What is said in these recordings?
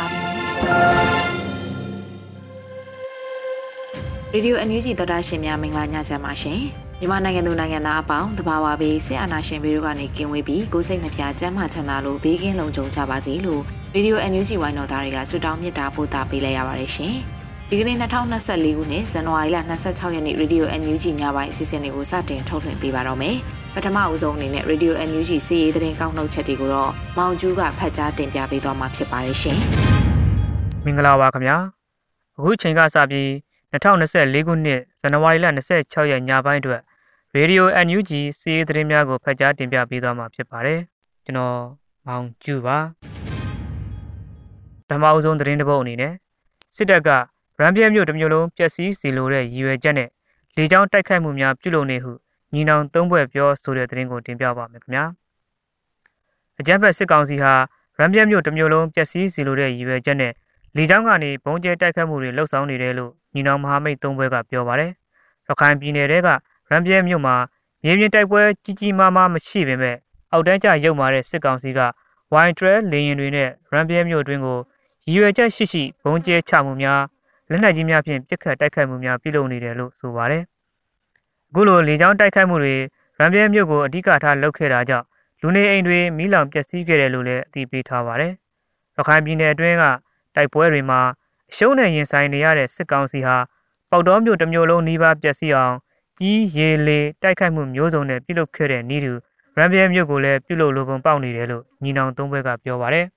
ါပြီ ရေဒီယိုအန်ယူဂျီသောတာရှင်များမင်္ဂလာညချမ်းပါရှင်မြန်မာနိုင်ငံသူနိုင်ငံသားအပေါင်းတဘာဝဘေးစစ်အာဏာရှင်ဘေးတို့ကနေကင်းဝေးပြီးကိုယ်စိတ်နှပြချမ်းမှချမ်းသာလို့ဘေးကင်းလုံခြုံကြပါစေလို့ရေဒီယိုအန်ယူဂျီဝိုင်းတော်သားတွေကဆုတောင်းမေတ္တာပို့သပေးလိုက်ရပါတယ်ရှင်ဒီကနေ့2024ခုနှစ်ဇန်နဝါရီလ26ရက်နေ့ရေဒီယိုအန်ယူဂျီညပိုင်းအစီအစဉ်လေးကိုစတင်ထုတ်လွှင့်ပေးပါတော့မယ်ပထမအဦးဆုံးအနေနဲ့ Radio NUG စီးရီးသတင်းကောက်နှုတ်ချက်တွေကိုတော့မောင်ကျူးကဖတ်ကြားတင်ပြပေးသွားမှာဖြစ်ပါတယ်ရှင် မင်္ဂလာပါခင်ဗျာအခုချိန်ကစပြီး2024ခုနှစ်ဇန်နဝါရီလ26ရက်ညပိုင်းအတွက် Radio NUG စီးရီးသတင်းများကိုဖတ်ကြားတင်ပြပေးသွားမှာဖြစ်ပါတယ်ကျွန်တော်မောင်ကျူပါပထမအဆုံးသတင်းတစ်ပုဒ်အနေနဲ့စစ်တပ်ကရန်ပြဲမြို့တစ်မျိုးလုံးပျက်စီးစီလိုတဲ့ရည်ရွယ်ချက်နဲ့လေကြောင်းတိုက်ခိုက်မှုများပြုလုပ်နေဟုညီနောင်သုံးဘွဲ့ပြောဆိုတဲ့သတင်းကိုတင်ပြပါမယ်ခင်ဗျာအကြမ်းဖက်စစ်ကောင်စီဟာရန်ပြဲမြို့တစ်မျိုးလုံးပျက်စီးစီလိုတဲ့ရည်ရွယ်ချက်နဲ့ လေကြောင်းကနေဘုံကျဲတိုက်ခတ်မှုတွေလှုပ်ဆောင်နေတယ်လို့ညီနောင်မဟာမိတ်သုံးဘွဲကပြောပါတယ်။ရခိုင်ပြည်နယ်တဲကရန်ပြဲမြို့မှာမြေပြင်တိုက်ပွဲကြီးကြီးမားမားမရှိပေမဲ့အောက်တန်းကျရုပ်မာတဲ့စစ်ကောင်စီကဝိုင်ထရလေရင်တွေနဲ့ရန်ပြဲမြို့တွင်ကိုရည်ရွယ်ချက်ရှိရှိဘုံကျဲချမှုများလက်နက်ကြီးများဖြင့်ပစ်ခတ်တိုက်ခိုက်မှုများပြုလုပ်နေတယ်လို့ဆိုပါတယ်။အခုလိုလေကြောင်းတိုက်ခိုက်မှုတွေရန်ပြဲမြို့ကိုအဓိကထားလုပ်ခဲ့တာကြောင့်လူနေအိမ်တွေမိလောင်ပျက်စီးခဲ့တယ်လို့လည်းအသိပေးထားပါတယ်။ရခိုင်ပြည်နယ်အတွင်းက တိုက်ပွဲတွေမှာအရှုံးနဲ့ရင်ဆိုင်နေရတဲ့စစ်ကောင်စီဟာပေါက်တော်မြို့တစ်မျိုးလုံးနှီးပါပျက်စီးအောင်ကြီးရေလေတိုက်ခိုက်မှုမျိုးစုံနဲ့ပြုလုပ်ခဲ့တဲ့ဤသူရန်ပြဲမြို့ကိုလည်းပြုလုပ်လိုပုံပေါက်နေတယ်လို့ညီနောင်သုံးဘက်ကပြောပါတယ်။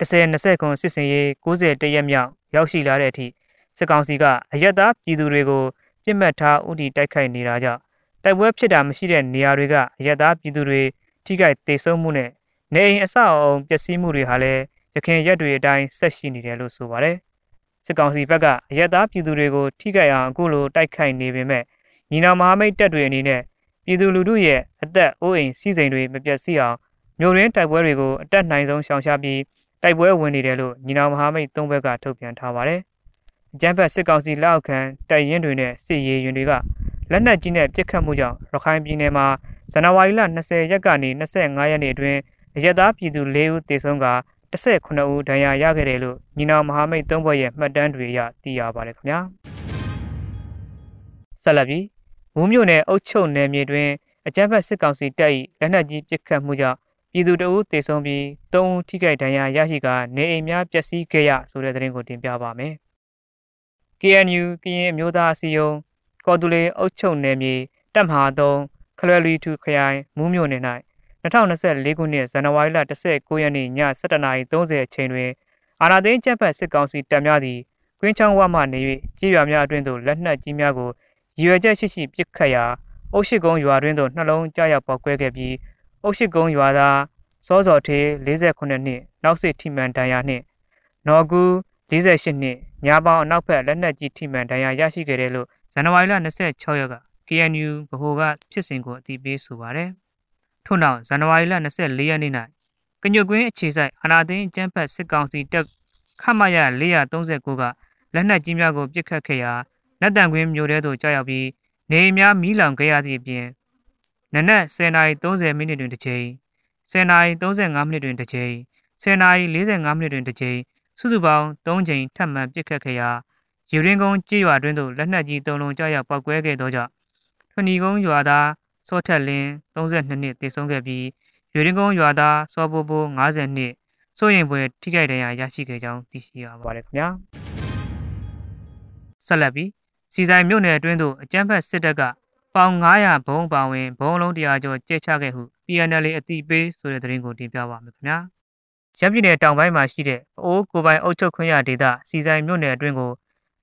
10 20ခွန်စစ်စင်ရေး90တရက်မြောက်ရောက်ရှိလာတဲ့အထိစစ်ကောင်စီကအရက်သားပြည်သူတွေကိုပြစ်မှတ်ထားဥတီတိုက်ခိုက်နေတာကြောင့်တိုက်ပွဲဖြစ်တာမရှိတဲ့နေရာတွေကအရက်သားပြည်သူတွေထိခိုက်ဒေဆုံးမှုနဲ့နေအိမ်အဆောက်အအုံပျက်စီးမှုတွေဟာလည်း ရခိုင်ရက်တွေအတိုင်းဆက်ရှိနေတယ်လို့ဆိုပါတယ်။စစ်ကောင်စီဘက်ကအရက်သားပြည်သူတွေကိုထိခိုက်အောင်အခုလိုတိုက်ခိုက်နေပေမဲ့ညီနောင်မဟာမိတ်တပ်တွေအနေနဲ့ပြည်သူလူထုရဲ့အသက်အိုးအိမ်စီးစိမ်တွေမပျက်စီးအောင်မြို့ရင်းတိုက်ပွဲတွေကိုအတက်နိုင်ဆုံးရှောင်ရှားပြီးတိုက်ပွဲဝင်နေတယ်လို့ညီနောင်မဟာမိတ်သုံးဘက်ကထုတ်ပြန်ထားပါတယ်။အကြမ်းဖက်စစ်ကောင်စီလက်အောက်ခံတိုက်ရင်တွေနဲ့စစ်ရေးရင်တွေကလက်နက်ကြီးနဲ့ပစ်ခတ်မှုကြောင့်ရခိုင်ပြည်နယ်မှာဇန်နဝါရီလ20ရက်ကနေ25ရက်နေ့အတွင်းအရက်သားပြည်သူ၄ဦးသေဆုံးက 19ဦးဒဏ်ရာရခဲ့တယ်လို့ညီနောင်မဟာမိတ်သုံးဘက်ရဲ့မှတ်တမ်းတွေအရသိရပါတယ်ခင်ဗျာဆက်လက်ပြီးမူးမြို့နယ်အုပ်ချုပ်နယ်မြေတွင်အကြမ်းဖက်စစ်ကောင်စီတပ်၏လက်နက်ကြီးပစ်ခတ်မှုကြောင့်ပြည်သူတအုပ်သေဆုံးပြီး၃ဦးထိခိုက်ဒဏ်ရာရရှိကနေအိမ်များပျက်စီးခဲ့ရဆိုတဲ့သတင်းကိုတင်ပြပါမယ်။ KNU ကရင်အမျိုးသားအစည်းအရုံးကော်တူလေးအုပ်ချုပ်နယ်မြေတပ်မဟာ3ခလွယ်လီထူခရိုင်မူးမြို့နယ်၌ 2024ခုနှစ်ဇန်နဝါရီလ19ရက်နေ့ည7:30အချိန်တွင်အာနာသိန်းကျပ်ဖက်စစ်ကောင်စီတပ်များသည်ကွင်းချောင်းဝမှနေ၍ကြေးရွာများအတွင်းသို့လက်နက်ကြီးများကိုရည်ရွယ်ချက်ရှိရှိပစ်ခတ်ရာအုတ်ရှိကုန်းရွာတွင်သို့နှလုံးကြားရောက်ပေါက်ကွဲခဲ့ပြီးအုတ်ရှိကုန်းရွာသားစောစော်ထေး48နှစ်နောက်စစ်ထိမှန်ဒဏ်ရာနှင့်နော်ကူ48နှစ်ညာပေါင်းအနောက်ဘက်လက်နက်ကြီးထိမှန်ဒဏ်ရာရရှိခဲ့တယ်လို့ဇန်နဝါရီလ26ရက်က KNU ဗဟိုကဖြစ်စဉ်ကိုအသိပေးဆိုပါတယ် ထို့နောက်ဇန်နဝါရီလ24ရက်နေ့၌ကညွတ်ကွင်းအခြေဆိုင်အာနာသိန်းအကျန်းဖက်စစ်ကောင်စီတပ်ခမရ439ကလက်နက်ကြီးများကိုပစ်ခတ်ခဲ့ရာလက်တံကွင်းမြို့ထဲသို့ကြောက်ရောက်ပြီးနေအိမ်များမီးလောင်ခဲ့ရသည့်အပြင်နနက်10:30မိနစ်တွင်တစ်ချိန်10:35မိနစ်တွင်တစ်ချိန်10:45မိနစ်တွင်တစ်ချိန်စုစုပေါင်း3ချိန်ထပ်မံပစ်ခတ်ခဲ့ရာယူရင်းကုန်းကြေးရွာတွင်သို့လက်နက်ကြီး၃လုံးကြောက်ရောက်ပောက်ကွဲခဲ့သောကြောင့်ထွနီကုန်းရွာသား စောထက်လင်း32နှစ်တည်ဆုံးခဲ့ပြီးရွေရင်ကုန်းရွာသားစောပိုးပိုး50နှစ်စိုးရင်ပွဲထိခိုက်ဒဏ်ရာရရှိခဲ့ကြောင်းသိရှိရပါတယ်ခင်ဗျာဆက်လက်ပြီးစီဆိုင်မြို့နယ်အတွင်းသို့အကြမ်းဖက်စစ်တပ်ကပေါင်900ဘုံပါဝင်ဘုံလုံး100ကျော်ကျဲချခဲ့ဟု PNL အတိပေးဆိုတဲ့သတင်းကိုတင်ပြပါမယ်ခင်ဗျာရပြည်နယ်တောင်ပိုင်းမှာရှိတဲ့အိုးကိုပိုင်အုပ်ချုပ်ခွင့်ရဒေသစီဆိုင်မြို့နယ်အတွင်းကို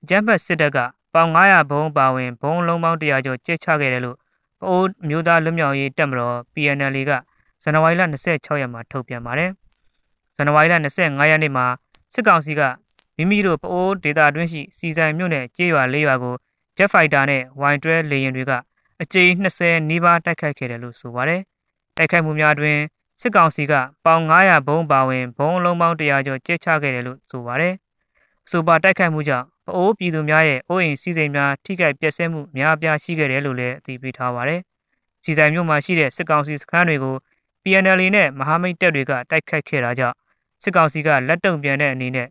အကြမ်းဖက်စစ်တပ်ကပေါင်900ဘုံပါဝင်ဘုံလုံးပေါင်း100ကျော်ကျဲချခဲ့တယ်လို့ အိုးမျိုးသားလွတ်မြောက်ရေးတပ်မတော် PNL ကဇန်နဝါရီလ26ရက်မှာထုတ်ပြန်ပါတယ်ဇန်နဝါရီလ25ရက်နေ့မှာစစ်ကောင်စီကမိမိတို့ပအိုးဒေတာတွင်းရှိစီဆိုင်မြို့နယ်ကြေးရွာလေးရွာကို Jet Fighter နဲ့ Y12 လေယာဉ်တွေကအကြိမ်20နီးပါးတိုက်ခိုက်ခဲ့တယ်လို့ဆိုပါတယ်။တိုက်ခိုက်မှုများတွင်စစ်ကောင်စီကပေါင်900ဘုံပါဝင်ဘုံလုံးပေါင်း100ကျော်ကျဲချခဲ့တယ်လို့ဆိုပါတယ်။အဆိုပါတိုက်ခိုက်မှုကြောင့်ပ အိုးပြည်သူများရဲ့အိုးအိမ်စီးစိမ်များထိခိုက်ပျက်စီးမှုများပြားရှိခဲ့တယ်လို့လည်းအသိပေးထားပါတယ်။စီဆိုင်မြို့မှာရှိတဲ့စစ်ကောင်စီစခန်းတွေကို PNL နဲ့မဟာမိတ်တပ်တွေကတိုက်ခိုက်ခဲ့တာကြောင့်စစ်ကောင်စီကလက်တုံပြန်တဲ့အနေနဲ့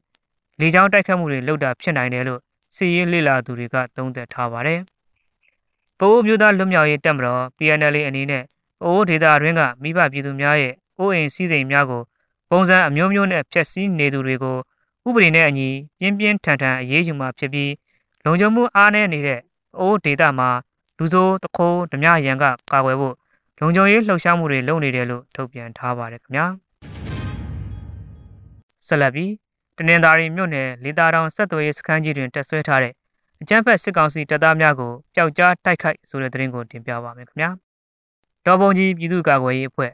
လေကြောင်းတိုက်ခတ်မှုတွေလုပ်တာဖြစ်နိုင်တယ်လို့စီရေးလေလာသူတွေကသုံးသပ်ထားပါတယ်။ပိုးမျိုးသားလွတ်မြောက်ရေးတပ်မတော် PNL အနေနဲ့ပိုးဒေသအတွင်းကမိဘပြည်သူများရဲ့အိုးအိမ်စည်းစိမ်များကိုပုံစံအမျိုးမျိုးနဲ့ဖျက်ဆီးနေသူတွေကို ဥပဒေနဲ့အညီပြင်းပြင်းထန်ထန်အရေးယူမှာဖြစ်ပြီးလုံခြုံမှုအားနည်းနေတဲ့အိုးဒေသမှာလူဆိုးတခိုးဓမြရန်ကကာကွယ်ဖို့လုံခြုံရေးလှုပ်ရှားမှုတွေလုပ်နေတယ်လို့ထုတ်ပြန်ထားပါတယ်ခင်ဗျာဆက်လက်ပြီးတနင်္သာရီမြို့နယ်လေတာတောင်ဆက်သွယ်ရေးစခန်းကြီးတွင်တက်ဆွဲထားတဲ့အကြမ်းဖက်စစ်ကောင်စီတပ်သားများကိုပျောက်ကြားတိုက်ခိုက်ဆိုတဲ့သတင်းကိုတင်ပြပါမယ်ခင်ဗျာတော်ပုံကြီးပြည်သူ့ကာကွယ်ရေးအဖွဲ့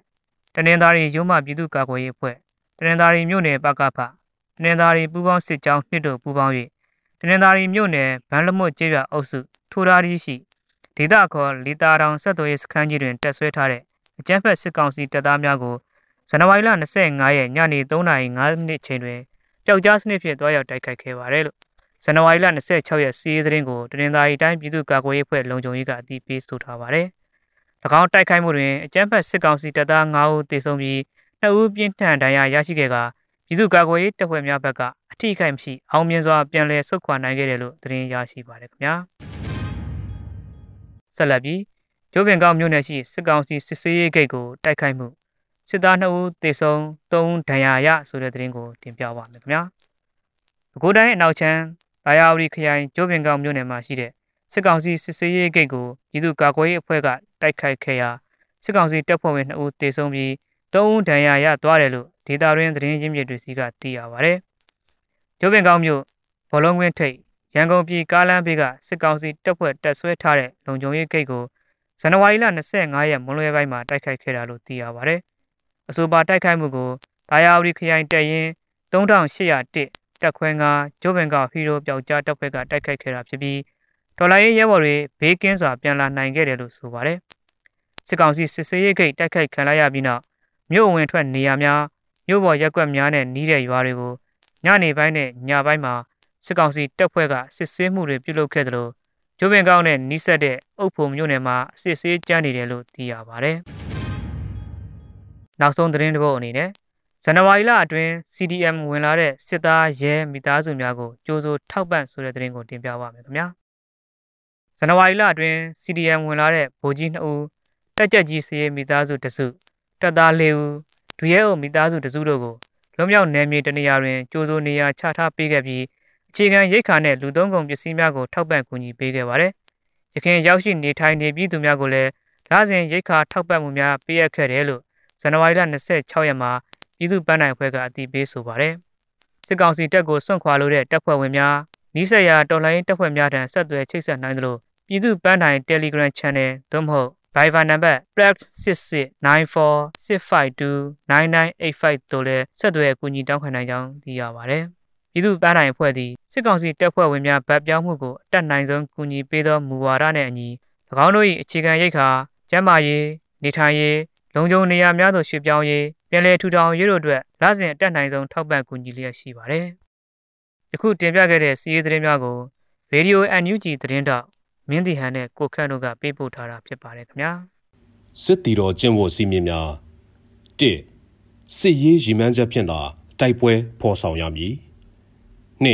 တနင်္သာရီရုံးမှပြည်သူ့ကာကွယ်ရေးအဖွဲ့တနင်္သာရီမြို့နယ်ပကဖ တနင်္သာရီပူးပေါင်းစစ်ကြောင်းနှစ်တို့ပူးပေါင်း၍တနင်္သာရီမြို့နယ်ဗန်းလမွတ်ကျေးရွာအုပ်စုထိုးရာရီရှိဒေသခေါ်လီတာတောင်ဆက်သွယ်ရေးစခန်းကြီးတွင်တက်ဆွဲထားတဲ့အကြမ်းဖက်စစ်ကောင်စီတပ်သားများကိုဇန်နဝါရီလ25ရက်ညနေ3:05မိနစ်ချိန်တွင်ပျောက်ကြားစနစ်ဖြင့်တွားရောက်တိုက်ခိုက်ခဲ့ပါတယ်လို့ဇန်နဝါရီလ26ရက်စီးရီးသတင်းကိုတနင်္သာရီတိုင်းပြည်သူ့ကာကွယ်ရေးဖွဲ့လုံခြုံရေးကအသိပေးဆိုထားပါတယ်။၎င်းတိုက်ခိုက်မှုတွင်အကြမ်းဖက်စစ်ကောင်စီတပ်သား9ဦးသေဆုံးပြီး2ဦးပြင်းထန်ဒဏ်ရာရရှိခဲ့က ပြည်သူ့ကာကွယ်ရေးတပ်ဖွဲ့များဘက်ကအထိအခိုက်မရှိအောင်မြင်စွာပြန်လည်ဆုတ်ခွာနိုင်ခဲ့တယ်လို့သတင်းရရှိပါတယ်ခင်ဗျာ။ဆက်လက်ပြီးကျိုးပင်ကောက်မြို့နယ်ရှိစစ်ကောင်စီစစ်ဆေးရေးဂိတ်ကိုတိုက်ခိုက်မှုစစ်သား2ဦးသေဆုံး3ဦးဒဏ်ရာရဆိုတဲ့သတင်းကိုတင်ပြပါမယ်ခင်ဗျာ။ပဲခူးတိုင်းအနောက်ချမ်းဘာယာဝတီခရိုင်ကျိုးပင်ကောက်မြို့နယ်မှာရှိတဲ့စစ်ကောင်စီစစ်ဆေးရေးဂိတ်ကိုပြည်သူ့ကာကွယ်ရေးအဖွဲ့ကတိုက်ခိုက်ခဲ့ရာစစ်ကောင်စီတပ်ဖွဲ့ဝင်2ဦးသေဆုံးပြီး3ဦးဒဏ်ရာရသွားတယ်လို့ ဒေတာရင်းသတင်းရင်းမြစ်တွေစီကသိရပါဗျ။ကျိုးပင်ကောက်မြို့ဘောလုံးကွင်းထိပ်ရန်ကုန်ပြည်ကားလမ်းဘေးကစစ်ကောင်စီတပ်ဖွဲ့တပ်ဆွဲထားတဲ့လုံခြုံရေးဂိတ်ကိုဇန်နဝါရီလ25ရက်မွန်လွဲပိုင်းမှာတိုက်ခိုက်ခဲ့တာလို့သိရပါဗျ။အဆိုပါတိုက်ခိုက်မှုကိုဒါယာဝတီခရိုင်တပ်ရင်း3801တက်ခွဲကဂျိုးဘင်ကဟီရိုပျောက်ကြားတပ်ဖွဲ့ကတိုက်ခိုက်ခဲ့တာဖြစ်ပြီးဒေါ်လာရေးရဲဘော်တွေဘေးကင်းစွာပြန်လာနိုင်ခဲ့တယ်လို့ဆိုပါတယ်။စစ်ကောင်စီစစ်ဆေးရေးဂိတ်တိုက်ခိုက်ခံလိုက်ရပြီးနောက်မြို့ဝင်ထွက်နေရာများ မြို့ပေါ်ရက်ကွက်များနဲ့နီးတဲ့ရွာတွေကိုညနေပိုင်းနဲ့ညပိုင်းမှာစစ်ကောင်စီတပ်ဖွဲ့ကစစ်ဆေးမှုတွေပြုလုပ်ခဲ့သလိုကျိုးပင်ကောင်းနဲ့နီးစပ်တဲ့အုပ်ဖို့မြို့နယ်မှာစစ်ဆေးကြမ်းနေတယ်လို့သိရပါဗျ။နောက်ဆုံးသတင်းတစ်ပုဒ်အနေနဲ့ဇန်နဝါရီလအတွင်း CDM ဝင်လာတဲ့စစ်သားရဲမိသားစုများကိုကြိုးစိုးထောက်ပံ့ဆိုတဲ့သတင်းကိုတင်ပြပါမယ်ခင်ဗျာ။ဇန်နဝါရီလအတွင်း CDM ဝင်လာတဲ့ဗိုလ်ကြီး2ဦးတက်ကြက်ကြီးစီးရဲမိသားစုတစုတပ်သား4ဦး ဒူရဲအုပ်မိသားစုတစုတို့ကိုလွန်မြောက်နယ်မြေတနေရာတွင်ကြိုးစိုးနေရာချထားပေးခဲ့ပြီးအခြေခံရိတ်ခါနဲ့လူသုံးကုန်ပစ္စည်းများကိုထောက်ပံ့ကူညီပေးခဲ့ပါတယ်။ရခိုင်ရောက်ရှိနေထိုင်နေပြည်သူများကိုလည်းလစဉ်ရိတ်ခါထောက်ပံ့မှုများပေးအပ်ခဲ့တယ်လို့ဇန်နဝါရီလ26ရက်မှာပြည်သူ့ပန်းနိုင်ဖွဲ့ကအတည်ပြုဆိုပါတယ်။စစ်ကောင်စီတပ်ကိုစွန့်ခွာလိုတဲ့တပ်ဖွဲ့ဝင်များနီးစပ်ရာတော်လိုင်းတပ်ဖွဲ့များထံဆက်သွယ်ချိတ်ဆက်နိုင်သလိုပြည်သူ့ပန်းနိုင် Telegram Channel သို့မဟုတ် Viber နံပါတ် +6694529985 တို့လည်းဆက်သွယ်အကူအညီတောင်းခံနိုင်ကြောင်းသိရပါတယ်။ပြည်သူ့ပန်းနိုင်အဖွဲ့သည်စစ်ကောင်စီတပ်ဖွဲ့ဝင်များဗတ်ပြောင်းမှုကိုအတက်နိုင်ဆုံးကူညီပေးသောမူဝါဒနှင့်အညီ၎င်းတို့၏အခြေခံရိတ်ခါကျန်းမာရေးနေထိုင်ရေးလုံခြုံနေရာများသို့ရွှေ့ပြောင်းရေးပြန်လည်ထူထောင်ရေးတို့အတွက်လစဉ်အတက်နိုင်ဆုံးထောက်ပံ့ကူညီလျက်ရှိပါတယ်။ယခုတင်ပြခဲ့တဲ့စီးရေးသတင်းများကို Radio NUG သတင်းတောက် မင်းတီဟန်နဲ့ကိုခန့်တို့ကပေးပို့ထားတာဖြစ်ပါတယ်ခင်ဗျာစစ်တီတော်ကျင့်ဝတ်စည်းမျဉ်းများ၁စစ်ရေးရည်မှန်းချက်ဖြင့်သာတိုက်ပွဲဖော်ဆောင်ရမည်၂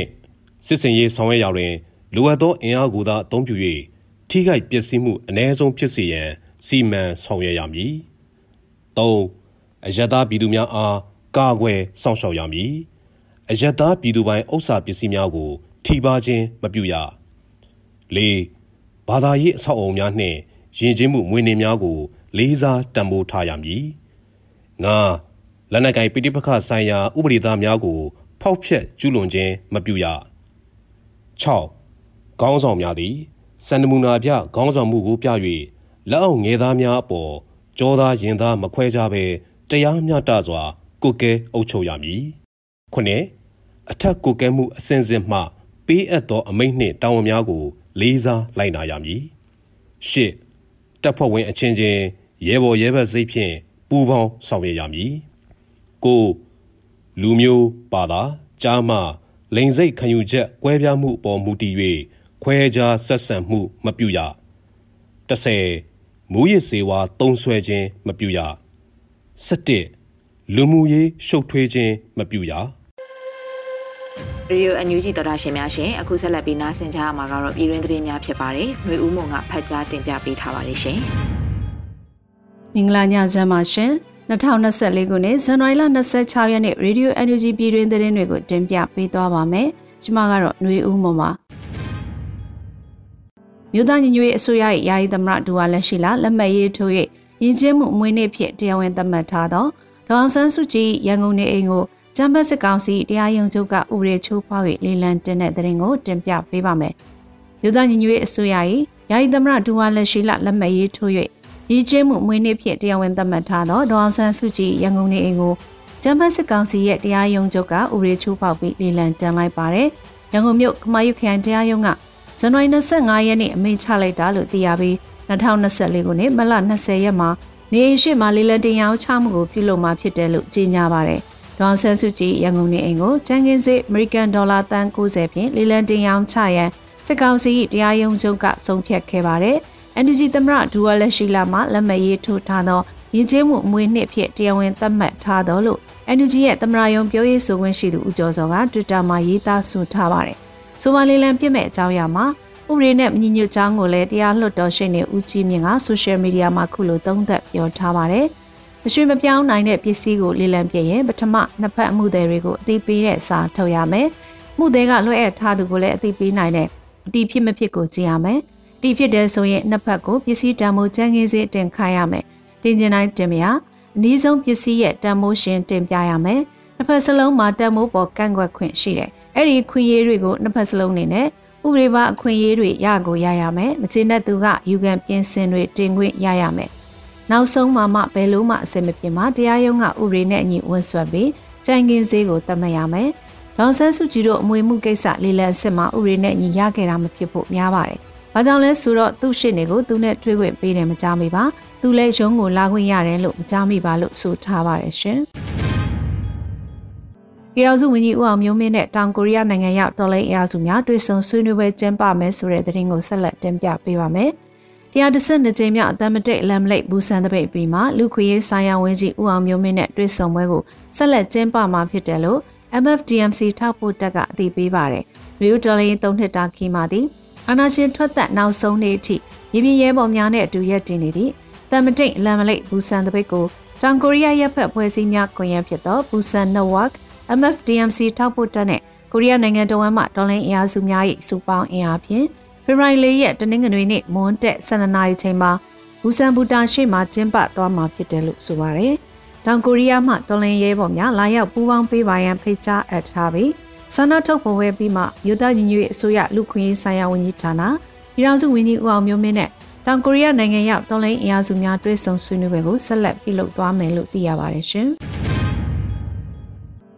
စစ်စင်ရေးဆောင်ရွက်ရာတွင်လိုအပ်သောအင်အားကိုသာအသုံးပြု၍ထိခိုက်ပျက်စီးမှုအ ਨੇ ဆုံးဖြစ်စေရန်စီမံဆောင်ရွက်ရမည်၃အယက်သားပြည်သူများအားကာကွယ်စောင့်ရှောက်ရမည်အယက်သားပြည်သူပိုင်ဥစ္စာပစ္စည်းများကို ထိပါခြင်းမပြုရ၄ ဘာသာရေးအဆောက်အအုံများနှင့်ယဉ်ကျေးမှုမွေးနေ့များကို လေးစားတံမိုးထားရမည်၅လက်နက်ကိုင်ပိဋိပက္ခဆိုင်ရာဥပဒေသားများကို ဖောက်ဖျက်ကျူးလွန်ခြင်းမပြုရ6ခေါင်းဆောင်များသည်စန္ဒမူနာပြခေါင်းဆောင်မှုကိုပြ၍လက်အောက်ငယ်သားများအပေါ်ကြောသားရင်သားမခွဲကြဘဲတရားမျှတစွာ ကိုကဲအုပ်ချုပ်ရမည်ခုနှစ်အထက်ကိုကဲမှုအစဉ်စဉ်မှ ပေးအပ်သောအမိန့်နှင့်တာဝန်များကို လေးစားလိုက်နာရမည်ရှစ်တပ်ဖွဲ့ဝင်အချင်းချင်းရဲဘော်ရဲဘက်စိတ်ဖြင့်ပူးပေါင်းဆောင်ရွက်ရမည်ကိုလူမျိုးပါတာကြားမှလိန်စိတ်ခံယူချက်ကွဲပြားမှုအပေါ်မူတည်၍ခွဲခြားဆက်ဆံမှုမပြုရ30မူရစ်စေဝါတုံးဆွဲခြင်းမပြုရ17လူမှုရေးရှုပ်ထွေးခြင်းမပြုရ ရေဒီယိုအန်ယူဂျီတော်တာရှင်များရှင်အခုဆက်လက်ပြီးနားဆင်ကြရမှာကတော့ပြည်တွင်းသတင်းများဖြစ်ပါတယ်။ຫນွေဦးမုံကဖတ်ကြားတင်ပြပေးထားပါတယ်ရှင်။မင်္ဂလာညချမ်းပါရှင်။2024ခုနှစ်ဇန်နဝါရီလ26ရက်နေ့ရေဒီယို NUG ပြည်တွင်းသတင်းတွေကိုတင်ပြပေးသွားပါမယ်။ကျွန်မကတော့ຫນွေဦးမုံပါ။မြို့သားညီညွတ်ရေးအစိုးရရဲ့ယာယီသမရဒူဝါလက်ရှိလာလက်မှတ်ရေးထိုး၍ရင်းချင်းမှုအမွေးနေ့ဖြစ်တရားဝင်သတ်မှတ်ထားသောဒေါအောင်ဆန်းစုကြည်ရန်ကုန်နေအိမ်ကို ကျမ်းပတ်စစ်ကောင်စီတရားရုံးချုပ်ကဥပဒေချိုးဖောက်၍လေလံတင်တဲ့တဲ့ရင်ကိုတင်ပြပေးပါမယ်။မြို့သားညီညွတ်ရေးအစိုးရ၏ယာယီသမရဒူဝါလက်ရှိလလက်မှတ်ရေးထိုး၍ရည်ကျင်းမှုမွေးနေ့ဖြစ်တရားဝင်သတ်မှတ်ထားသောဒေါအောင်ဆန်းစုကြည်ရန်ကုန်နေအိမ်ကိုကျမ်းပတ်စစ်ကောင်စီရဲ့တရားရုံးချုပ်ကဥပဒေချိုးဖောက်ပြီးလေလံတင်လိုက်ပါတယ်။ရန်ကုန်မြို့ခမာယုခရိုင်တရားရုံးကဇန်နဝါရီ25ရက်နေ့အမိန့်ချလိုက်တာလို့သိရပြီး2024ခုနှစ်မလ20ရက်မှာနေအိမ်ရှိမှလေလံတင်ရောင်းချမှုကိုပြုလုပ်မှာဖြစ်တယ်လို့ကြေညာပါတယ်။ ဒေါအောင်ဆန်းစုကြည်ရန်ကုန်နေအိမ်ကိုကျန်းကင်းစေအမေရိကန်ဒေါ်လာတန်90ဖြင့်လေလံတင်ရောင်းချရန်စစ်ကောင်စီတရားရုံးချုပ်ကဆုံးဖြတ်ခဲ့ပါတယ်။ NUG သမရဒူဝါလက်ရှိလာမှလက်မှတ်ရေးထိုးထားသောရင်းချင်းမှုအမွေနှစ်ဖြစ်တရားဝင်သတ်မှတ်ထားသောလို့ NUG ရဲ့သမရယုံပြောရေးဆိုခွင့်ရှိသူဦးကျော်စောက Twitter မှာရေးသားဆိုထားပါတယ်။ဆိုမာလီလန်ပြစ်မဲ့အကြောင်းအရာမှာဥပဒေနဲ့မညီညွတ်ကြောင်းကိုလည်းတရားလွှတ်တော်ရှိနေဦးကြီးမြင့်ကဆိုရှယ်မီဒီယာမှာခုလိုသုံးသပ်ပြောထားပါတယ်။ မရွှေမပြောင်းနိုင်တဲ့ပစ္စည်းကိုလေလံပြည့်ရင်ပထမနှစ်ဖက်အမှုသည်တွေကိုအသိပေးတဲ့စာထုတ်ရမယ်။မှုသည်ကလွှဲအပ်ထားသူကိုလည်းအသိပေးနိုင်တဲ့အတီဖြစ်မဖြစ်ကိုကြည့်ရမယ်။တီဖြစ်တဲ့ဆိုရင်နှစ်ဖက်ကိုပစ္စည်းတန်ဖိုးချမ်းကင်းစေတင်ခိုင်းရမယ်။တင်ကျင်တိုင်းတင်မရအနည်းဆုံးပစ္စည်းရဲ့တန်ဖိုးရှင်တင်ပြရမယ်။နှစ်ဖက်စလုံးမှာတန်ဖိုးပေါ်ကန့်ကွက်ခွင့်ရှိတယ်။အဲ့ဒီခွင့်ရေးတွေကိုနှစ်ဖက်စလုံးနေနဲ့ဥပဒေပါအခွင့်အရေးတွေရကိုရရမယ်မချေနဲ့သူကယူကန်ပြင်ဆင်တွေတင်ခွင့်ရရမယ် နောက်ဆုံးမှမှဘယ်လို့မှအစင်မပြေမှာတရားရုံးကဥပဒေနဲ့အညီဝန်ဆွတ်ပြီးကြံကင်းစေးကိုတတ်မှတ်ရမယ်ဒေါန်ဆန်းစုကြည်တို့အမွေမှုကိစ္စလေးလံစစ်မှာဥပဒေနဲ့ညီရခဲ့တာမဖြစ်ဖို့များပါတယ်။ဘာကြောင့်လဲဆိုတော့သူ့ရှစ်နေကိုသူနဲ့ထွေးခွင့်ပေးတယ်မကြားမိပါ။သူလည်းရုံးကိုလာခွင့်ရတယ်လို့မကြားမိပါလို့ဆိုထားပါတယ်ရှင်။ပြည်ထောင်စုဝန်ကြီးဦးအောင်မျိုးမင်းနဲ့တောင်ကိုရီးယားနိုင်ငံရောက်တော်လိုင်းအရာစုများတွေ့ဆုံဆွေးနွေးပွဲကျင်းပမယ်ဆိုတဲ့သတင်းကိုဆက်လက်တင်ပြပေးပါမယ်။ တရားတစ်ဆက်နှစ်ကြိမ်မြောက်အသမတိတ်လမ်လိတ်ဘူးဆန်တပိတ်ပြီးမှလူခွေရေးဆိုင်ရာဝန်ကြီးဦးအောင်မျိုးမင်းနဲ့တွေ့ဆုံပွဲကိုဆက်လက်ကျင်းပမှာဖြစ်တယ်လို့ MFDMC ထောက်ပို့တက်ကအသိပေးပါတယ်။ရီယူတော်လိုင်းသုံးနှစ်တာခီမာသည်အာနာရှင်ထွက်သက်နောက်ဆုံးနေ့အထိရင်းပြရဲပေါ်များနဲ့အတူရက်တင်နေသည့်တမတိတ်လမ်လိတ်ဘူးဆန်တပိတ်ကိုတောင်ကိုရီးယားရပ်ဖက်ဖွဲ့စည်းများကွန်ရက်ဖြစ်သောဘူးဆန် Network MFDMC ထောက်ပို့တက်နဲ့ကိုရီးယားနိုင်ငံတော်ဝန်မှဒေါ်လင်းအင်အားစုများ၏စုပေါင်းအင်အားဖြင့် ဖေဖော်ဝါရီလရက်တနင်္ဂနွေနေ့မွန်းတက်12နာရီချိန်မှာဘူဆန်ဘူတာရှိမှကျင်းပသွားမှာဖြစ်တယ်လို့ဆိုပါရယ်။တောင်ကိုရီးယားမှဒေါ်လင်းရဲဘော်များလာရောက်ပူးပေါင်းပေးပါရန်ဖိတ်ကြားအပ်ထားပြီးဆန္ဒထုတ်ဖော်ဝဲပြီးမှမြို့သားညီညွတ်ရေးအစိုးရလူခွင့်ရေးဆိုင်ရာဝန်ကြီးဌာနပြည်ထောင်စုဝန်ကြီးဦးအောင်မျိုးမင်းနဲ့တောင်ကိုရီးယားနိုင်ငံရောက်ဒေါ်လင်းအင်အားစုများတွဲဆုံဆွေးနွေးပွဲကိုဆက်လက်ပြုလုပ်သွားမယ်လို့သိရပါတယ်ရှင်။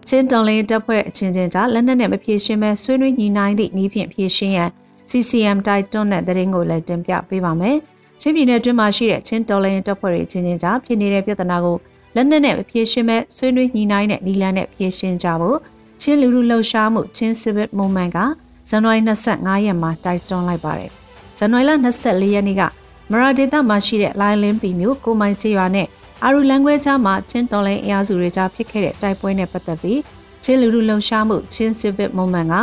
ချင်းတော်လင်းတပ်ဖွဲ့အချင်းချင်းကြားလက်နက်နဲ့မဖြေရှင်းမဲ့ဆွေးနွေးညှိနှိုင်းသည့်နည်းဖြင့်ဖြေရှင်းရန် CCM တိုက်တွန်းတဲ့သတင်းကိုလည်းတင်ပြပေးပါမယ်။ချင်းပြည်နယ်တွင်းမှာရှိတဲ့ချင်းတော်လင်းတပ်ဖွဲ့တွေအချင်းချင်းကြားဖြစ်နေတဲ့ပြဿနာကိုလက်နက်နဲ့မဖြေရှင်းမဲ့ဆွေးနွေးညှိနှိုင်းတဲ့နီလန်နဲ့ဖြေရှင်းကြဖို့ချင်းလူလူလှုပ်ရှားမှုချင်း Civic Movement ကဇန်နဝါရီ25ရက်မှာတိုက်တွန်းလိုက်ပါတယ်။ဇန်နဝါရီလ24ရက်နေ့ကမရာဒေတာမှာရှိတဲ့လိုင်းလင်းပီမျိုးကိုမိုင်ချေရွာနဲ့အာရူလန်ခွဲကြားမှာချင်းတော်လိုင်းအင်အားစုတွေကြားဖြစ်ခဲ့တဲ့တိုက်ပွဲနဲ့ပတ်သက်ပြီးချင်းလူလူလှုပ်ရှားမှုချင်း Civic Movement က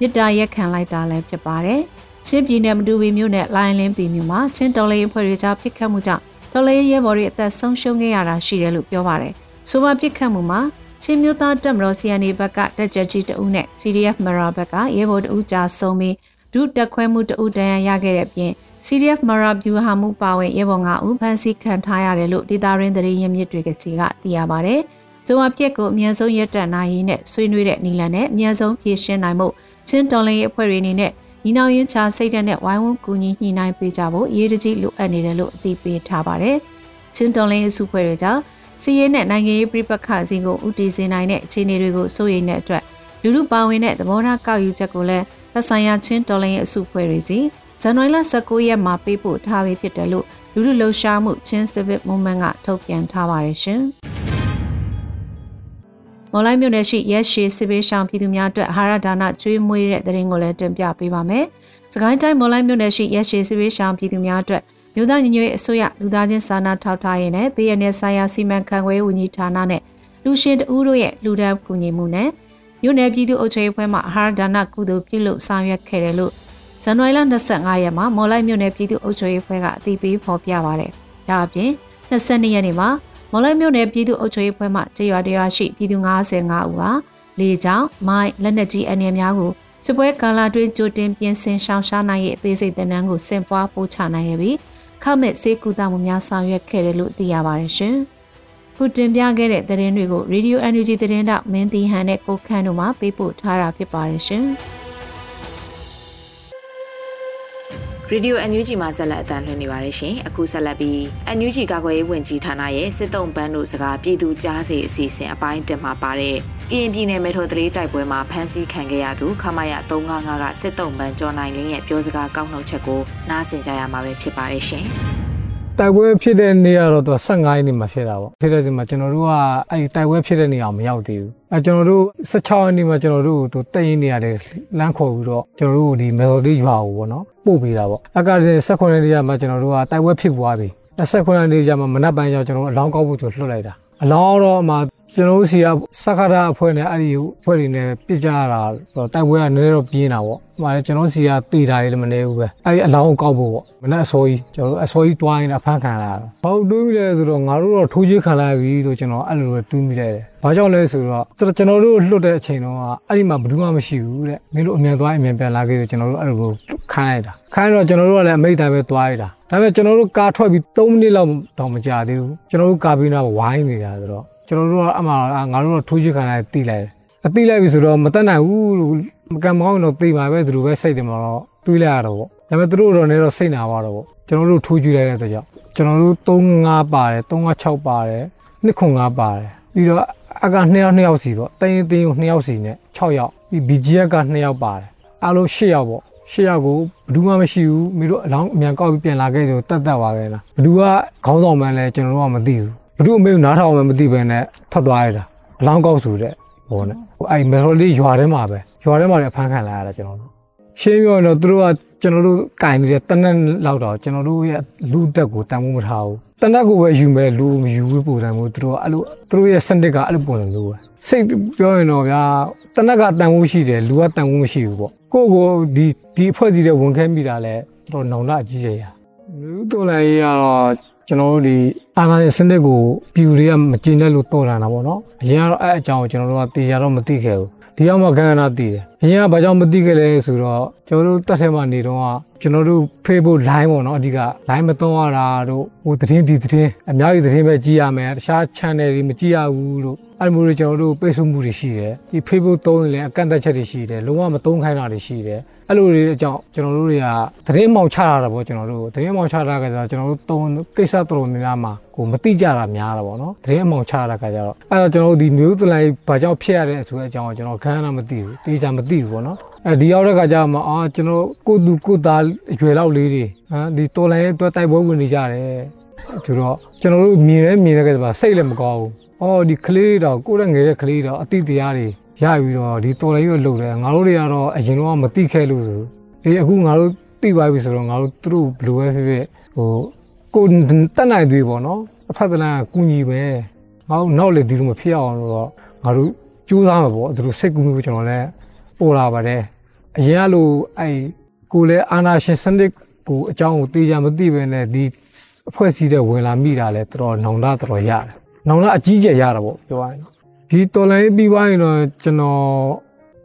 မြစ်တာရက်ခံလိုက်တာလည်းဖြစ်ပါတယ်။ချင်းပြည်နယ်မတူဝီမြို့နယ်လိုင်းလင်းပြည်မြို့မှာချင်းတော်လိုင်းအဖွဲ့တွေကြားဖြစ်ခတ်မှုကြောင့်တော်လိုင်းရဲဘော်တွေအသက်ဆုံးရှုံးခဲ့ရတာရှိတယ်လို့ပြောပါတယ်။ဆိုပါပြစ်ခတ်မှုမှာချင်းမျိုးသားတပ်မတော် CNA ဘက်ကတက်ကြကြီးတအုပ်နဲ့ CDF မရာဘက်ကရဲဘော်တအုပ်ကြာဆုံးပြီးဒုတက်ခွဲမှုတအုပ်တန်းရခဲ့တဲ့ပြင် CDF မရာဗျူဟာမှုပါဝင်ရဲဘော်9ဦးဖမ်းဆီးခံထားရတယ်လို့ဒေတာရင်းသတင်းရင်းမြစ်တွေကစီကသိရပါဗျ။ဇုံအပြက်ကိုအမြန်ဆုံးရပ်တန့်နိုင်ရေးနဲ့ဆွေးနွေးတဲ့နီလန်နဲ့အမြန်ဆုံးဖြည့်ရှင်းနိုင်မှု ချင်းတော်လင်းရေးအဖွဲ့တွေအနေနဲ့ညီနောင်ရင်ချာစိတ်ဓာတ်နဲ့ဝိုင်းဝန်းကူညီညှိနှိုင်းပေးကြဖို့ရေးတကြီးလိုအပ်နေတယ်လို့အသိပေးထားပါတယ်။ချင်းတော်လင်းရေးစုဖွဲ့တွေကြောင့်စီးရဲနဲ့နိုင်ငံရေးပြပခါစီကိုဥတီစေနိုင်တဲ့အခြေအနေတွေကိုစိုးရိမ်တဲ့အတွက်လူလူပါဝင်တဲ့သဘောထားကောက်ယူချက်ကိုလည်းသက်ဆိုင်ရာချင်းတော်လင်းရေးအစုဖွဲ့တွေစီဇန်နဝါရီလ19ရက်မှာပေးပို့ထားပြီးဖြစ်တယ်လို့လူလူလှုပ်ရှားမှုချင်း Civic Movement ကထုတ်ပြန်ထားပါတယ်ရှင်။ မော်လိုက်မြို့နယ်ရှိရက်ရှည်စစ်ပေးရှောင်ပြည်သူများအတွက်အာဟာရဒါနကျွေးမွေးတဲ့တရင်ကိုလည်းတင်ပြပေးပါမယ်။စကိုင်းတိုင်းမော်လိုက်မြို့နယ်ရှိရက်ရှည်စစ်ပေးရှောင်ပြည်သူများအတွက်မြို့သားညီညွတ်ရေးအစိုးရလူသားချင်းစာနာထောက်ထားရေးနဲ့ပြည်내ဆိုင်ရာစီမံခန့်ခွဲရေးဝန်ကြီးဌာနနဲ့လူရှင်တဦးတို့ရဲ့လူဒန်းကူညီမှုနဲ့မြို့နယ်ပြည်သူ့အုပ်ချုပ်ရေးဖွဲ့မှအာဟာရဒါနကုသိုလ်ပြုလုပ်ဆောင်ရွက်ခဲ့တယ်လို့ဇန်နဝါရီလ25ရက်မှာမော်လိုက်မြို့နယ်ပြည်သူ့အုပ်ချုပ်ရေးဖွဲ့ကအသိပေးဖော်ပြပါရတယ်။ဒါအပြင်22ရက်နေ့မှာ မော်လိုက်မြို့နယ်ပြည်သူ့အုပ်ချုပ်ရေးဖွဲ့မှကျေးရွာတရားရှိပြည်သူ55ဦးဟာလေကြောင်းမိုင်းလက်နက်ကြီးအနေများကိုစစ်ပွဲကာလတွင်ကြိုတင်ပြင်ဆင်ရှောင်ရှားနိုင်ရဲ့အသေးစိတ်တနန်းကိုစင်ပွားပို့ချနိုင်ခဲ့ပြီးခမဲ့စေကူတာမှုများဆောင်ရွက်ခဲ့တယ်လို့သိရပါတယ်ရှင်။ခုတင်ပြခဲ့တဲ့သတင်းတွေကို Radio Energy သတင်းတောက်မင်းတီဟန်နဲ့ကိုခန့်တို့မှပေးပို့ထားတာဖြစ်ပါတယ်ရှင်။ ရေဒီယို NUG မှာဆက်လက်အသံလွှင့်နေပါတယ်ရှင်။အခုဆက်လက်ပြီး NUG ကာကွယ်ရေးဝန်ကြီးဌာနရဲ့စစ်တုံးပန်းတို့စကားပြည်သူကြားစီအစီအစဉ်အပိုင်းတင်မှာပါတဲ့ကရင်ပြည်နယ်မေထိုတလေးတိုက်ပွဲမှာဖမ်းဆီးခံခဲ့ရသူခမရ355ကစစ်တုံးပန်းကျော်နိုင်လင်းရဲ့ပြောစကားကောက်နှုတ်ချက်ကိုနားဆင်ကြရမှာပဲဖြစ်ပါတယ်ရှင်။ တိုက်ပွဲဖြစ်တဲ့နေ့ကတော့သူ15ရက်နေ့မှာဖြစ်တာပေါ့ဖြစ်တဲ့ချိန်မှာကျွန်တော်တို့ကအဲ့ဒီတိုက်ပွဲဖြစ်တဲ့နေရာမရောက်သေးဘူးအဲကျွန်တော်တို့16ရက်နေ့မှာကျွန်တော်တို့တို့တက်ရင်နေရတယ်လမ်းခေါ်ပြီးတော့ကျွန်တော်တို့ဒီမေသော်လေးရွာကိုပေါ့နော်ပို့ပေးတာပေါ့အက18ရက်နေ့မှာကျွန်တော်တို့ကတိုက်ပွဲဖြစ်ပွားပြီ18ရက်နေ့ကျမှမနက်ပိုင်းကျကျွန်တော်တို့အလောင်းကောက်ဖို့သူလွှတ်လိုက်တာအလောင်းတော့မှ ကျွန်တော်တို့စီကစက္ကရာအဖွဲ့နဲ့အဲ့ဒီအဖွဲ့တွေနဲ့ပြစ်ကြတာတိုက်ပွဲကနည်းနည်းတော့ပြင်းတာပေါ့။ဟိုမှာကျွန်တော်စီကတေတာလေးလည်းမနေဘူးပဲ။အဲ့ဒီအလောင်းကိုကောက်ဖို့ပေါ့။မနေ့အစောကြီးကျွန်တော်တို့အစောကြီးတွိုင်းအဖမ်းခံလာတာ။ဘာလို့တွေးမိလဲဆိုတော့ငါတို့တော့ထိုးချခံလာပြီလို့ကျွန်တော်အဲ့လိုပဲတွေးမိလိုက်တယ်။ဘာကြောင့်လဲဆိုတော့ကျွန်တော်တို့လွတ်တဲ့အချိန်တော့အဲ့ဒီမှာဘယ်သူမှမရှိဘူးတဲ့။မင်းတို့အမြန်သွားအမြန်ပြန်လာခဲ့ဆိုကျွန်တော်တို့အဲ့လိုခိုင်းလိုက်တာ။ခိုင်းတော့ကျွန်တော်တို့ကလည်းအမိတ်တိုင်းပဲသွားရတာ။ဒါပေမဲ့ကျွန်တော်တို့ကာထွက်ပြီး3မိနစ်လောက်တော့မကြာသေးဘူး။ကျွန်တော်တို့ကာဘီနာဝိုင်းနေတာဆိုတော့ ကျွန်တော်တို့ကအမှငါတို့တော့ထိုးချခံလိုက်တိလိုက်တယ်အတိလိုက်ပြီဆိုတော့မတက်နိုင်ဘူးလို့မကံမကောင်းတော့သိပါပဲသူတို့ပဲစိတ်တယ်မှာတော့တွေးလိုက်ရတော့ပေါ့ဒါပေမဲ့သူတို့တော့နေတော့စိတ်နာသွားတော့ပေါ့ကျွန်တော်တို့ထိုးကြည့်လိုက်တဲ့အတွက်ကြောင့်ကျွန်တော်တို့35ပါတယ်36ပါတယ်205ပါတယ်ပြီးတော့အက2ယောက်2ယောက်စီပေါ့တင်းတင်းကို2ယောက်စီနဲ့6ယောက်ပြီး BGF က2ယောက်ပါတယ်အားလုံး10ယောက်ပေါ့ရှေ့ရောက်ကိုဘယ်သူမှမရှိဘူးမိတို့အလောင်းအမြန်ကောက်ပြီးပြန်လာခဲ့တယ်တတ်တတ်ပါပဲလားဘယ်သူကခေါင်းဆောင်မှန်းလဲကျွန်တော်တို့ကမသိဘူး ဘ누구အမေကိုနားထောင်မှမသိဘဲနဲ့ထွက်သွားရတာအလောင်းကောက်ဆိုတဲ့ဟိုနဲ့အဲ့မေထိုလေးရွာထဲမှာပဲရွာထဲမှာလည်းဖမ်းခံလာရတာကျွန်တော်တို့ရှင်းပြောရင်တော့သူတို့ကကျွန်တော်တို့ကင်နေတဲ့တနက်လောက်တော့ကျွန်တော်တို့ရဲ့လူတက်ကိုတန်ဖိုးမထားဘူးတနက်ကိုပဲယူမဲ့လူမယူဘူးပုံစံမျိုးသူတို့ကအဲ့လိုသူတို့ရဲ့စနစ်ကအဲ့လိုပုံစံမျိုးပဲစိတ်ပြောရင်တော့ဗျာတနက်ကတန်ဖိုးရှိတယ်လူကတန်ဖိုးမရှိဘူးပေါ့ကိုကိုဒီဒီအဖွဲ့စီတဲ့ဝန်ခဲမိတာလဲတော်နောင်လာအကြီးကြီးရလူတော်လည်းရတော့ ကျွန်တော်တို့ဒီအာဏာရှင်စနစ်ကိုပြည်သူတွေကမကျေနပ်လို့တော်လာတာပေါ့နော်အရင်ကတော့အဲ့အကြောင်းကိုကျွန်တော်တို့ကတေချာတော့မသိခဲ့ဘူးဒီရောက်မှကံကနာသိတယ်အရင်ကဘာကြောင့်မသိခဲ့လဲဆိုတော့ကျွန်တော်တို့တက်ထဲမှာနေတော့ကျွန်တော်တို့ Facebook line ပေါ့နော်အဓိက line မသုံးရတာတို့ဟိုသတင်းဒီသတင်းအများကြီးသတင်းပဲကြည့်ရမယ်တခြား channel တွေမကြည့်ရဘူးလို့အဲ့လိုမျိုးတွေကျွန်တော်တို့ပိတ်ဆို့မှုတွေရှိတယ်ဒီ Facebook သုံးရင်လည်းအကန့်အသတ်ချက်တွေရှိတယ်လုံးဝမသုံးခိုင်းတာတွေရှိတယ် အဲ့လိုတွေအကြောင်းကျွန်တော်တို့တွေကသတင်းမောင်ချရတာပေါ့ကျွန်တော်တို့သတင်းမောင်ချတာကကျတော့ကျွန်တော်တို့သုံးကိစ္စတော်တော်များများမှာကိုမတိကြတာများတာပေါ့နော်သတင်းမောင်ချတာကကျတော့အဲ့တော့ကျွန်တော်တို့ဒီမျိုးသလိုက်ဘာကြောင့်ဖြစ်ရတဲ့ဆိုတဲ့အကြောင်းကိုကျွန်တော်ခန်းနာမသိဘူးတေးချာမသိဘူးပေါ့နော်အဲဒီရောက်တဲ့ခါကျမှအာကျွန်တော်ကိုသူကိုသားအရွယ်လောက်လေးတွေဟမ်ဒီတော်လိုင်းအတွက်တိုက်ပွဲဝင်နေကြတယ်ဆိုတော့ကျွန်တော်တို့မြင်လဲမြင်တဲ့ကကျမှစိတ်လည်းမကောင်းဘူးအော်ဒီကလေးတော့ကိုယ်နဲ့ငယ်တဲ့ကလေးတော့အတိတရားတွေ ရပြီးတော့ဒီတော်လေးကိုလှုပ်တယ်ငါတို့တွေကတော့အရင်တော့မသိခဲ့လို့ဆိုအေးအခုငါတို့သိပါပြီဆိုတော့ငါတို့သူတို့ဘယ်လိုပဲဖြစ်ဖြစ်ဟိုကိုတက်နိုင်သေးပေါ့နော်အဖက်တလန်ကကူညီပဲငါတို့နောက်လေဒီလိုမဖြစ်အောင်လို့တော့ငါတို့ကြိုးစားမှာပေါ့သူတို့စိတ်ကူးမှုကျွန်တော်လည်းပေါ်လာပါတယ်အရင်ကလို့အဲ့ကိုလည်းအာနာရှင်စနစ်ကိုအကြောင်းကိုသိကြမသိပဲနဲ့ဒီအဖွဲ့အစည်းတွေဝင်လာမိတာလဲတော်တော်နောင်တတော်ရတယ်နောင်တအကြီးကျယ်ရတာပေါ့ပြောရရင် ဒီတော်လိုင်းပြီးသွားရင်တော့ကျွန်တော်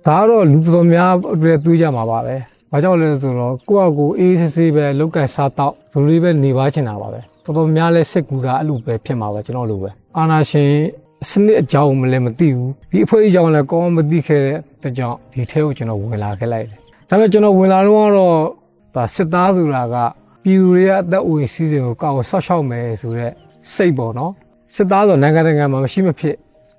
ဒါကတော့လူတော်များအတွက်တွေးကြမှာပါပဲ။ဘာကြောင့်လဲဆိုတော့ကိုယ့်အကိုအေးဆေးဆေးပဲလောက်ကစားတော့ဘလိုလေးပဲနေပါချင်တာပါပဲ။တော်တော်များလဲစိတ်ကူတာအဲ့လိုပဲဖြစ်မှာပဲကျွန်တော်လိုပဲ။အာနာရှင်စနစ်အကြောင်းမလဲမသိဘူး။ဒီအဖွဲ့အကြောင်းလည်းကောင်းမသိခဲ့တဲ့ကြောင့်ဒီထဲကိုကျွန်တော်ဝင်လာခဲ့လိုက်တယ်။ဒါပေမဲ့ကျွန်တော်ဝင်လာတော့တော့ဒါစစ်သားဆိုတာကပြည်သူတွေကအသက်အွေစီးစိမ်ကိုကောက်ဆော့ရှောက်မယ်ဆိုတော့စိတ်ပေါ့နော်။စစ်သားဆိုနိုင်ငံတကာမှာမရှိမဖြစ်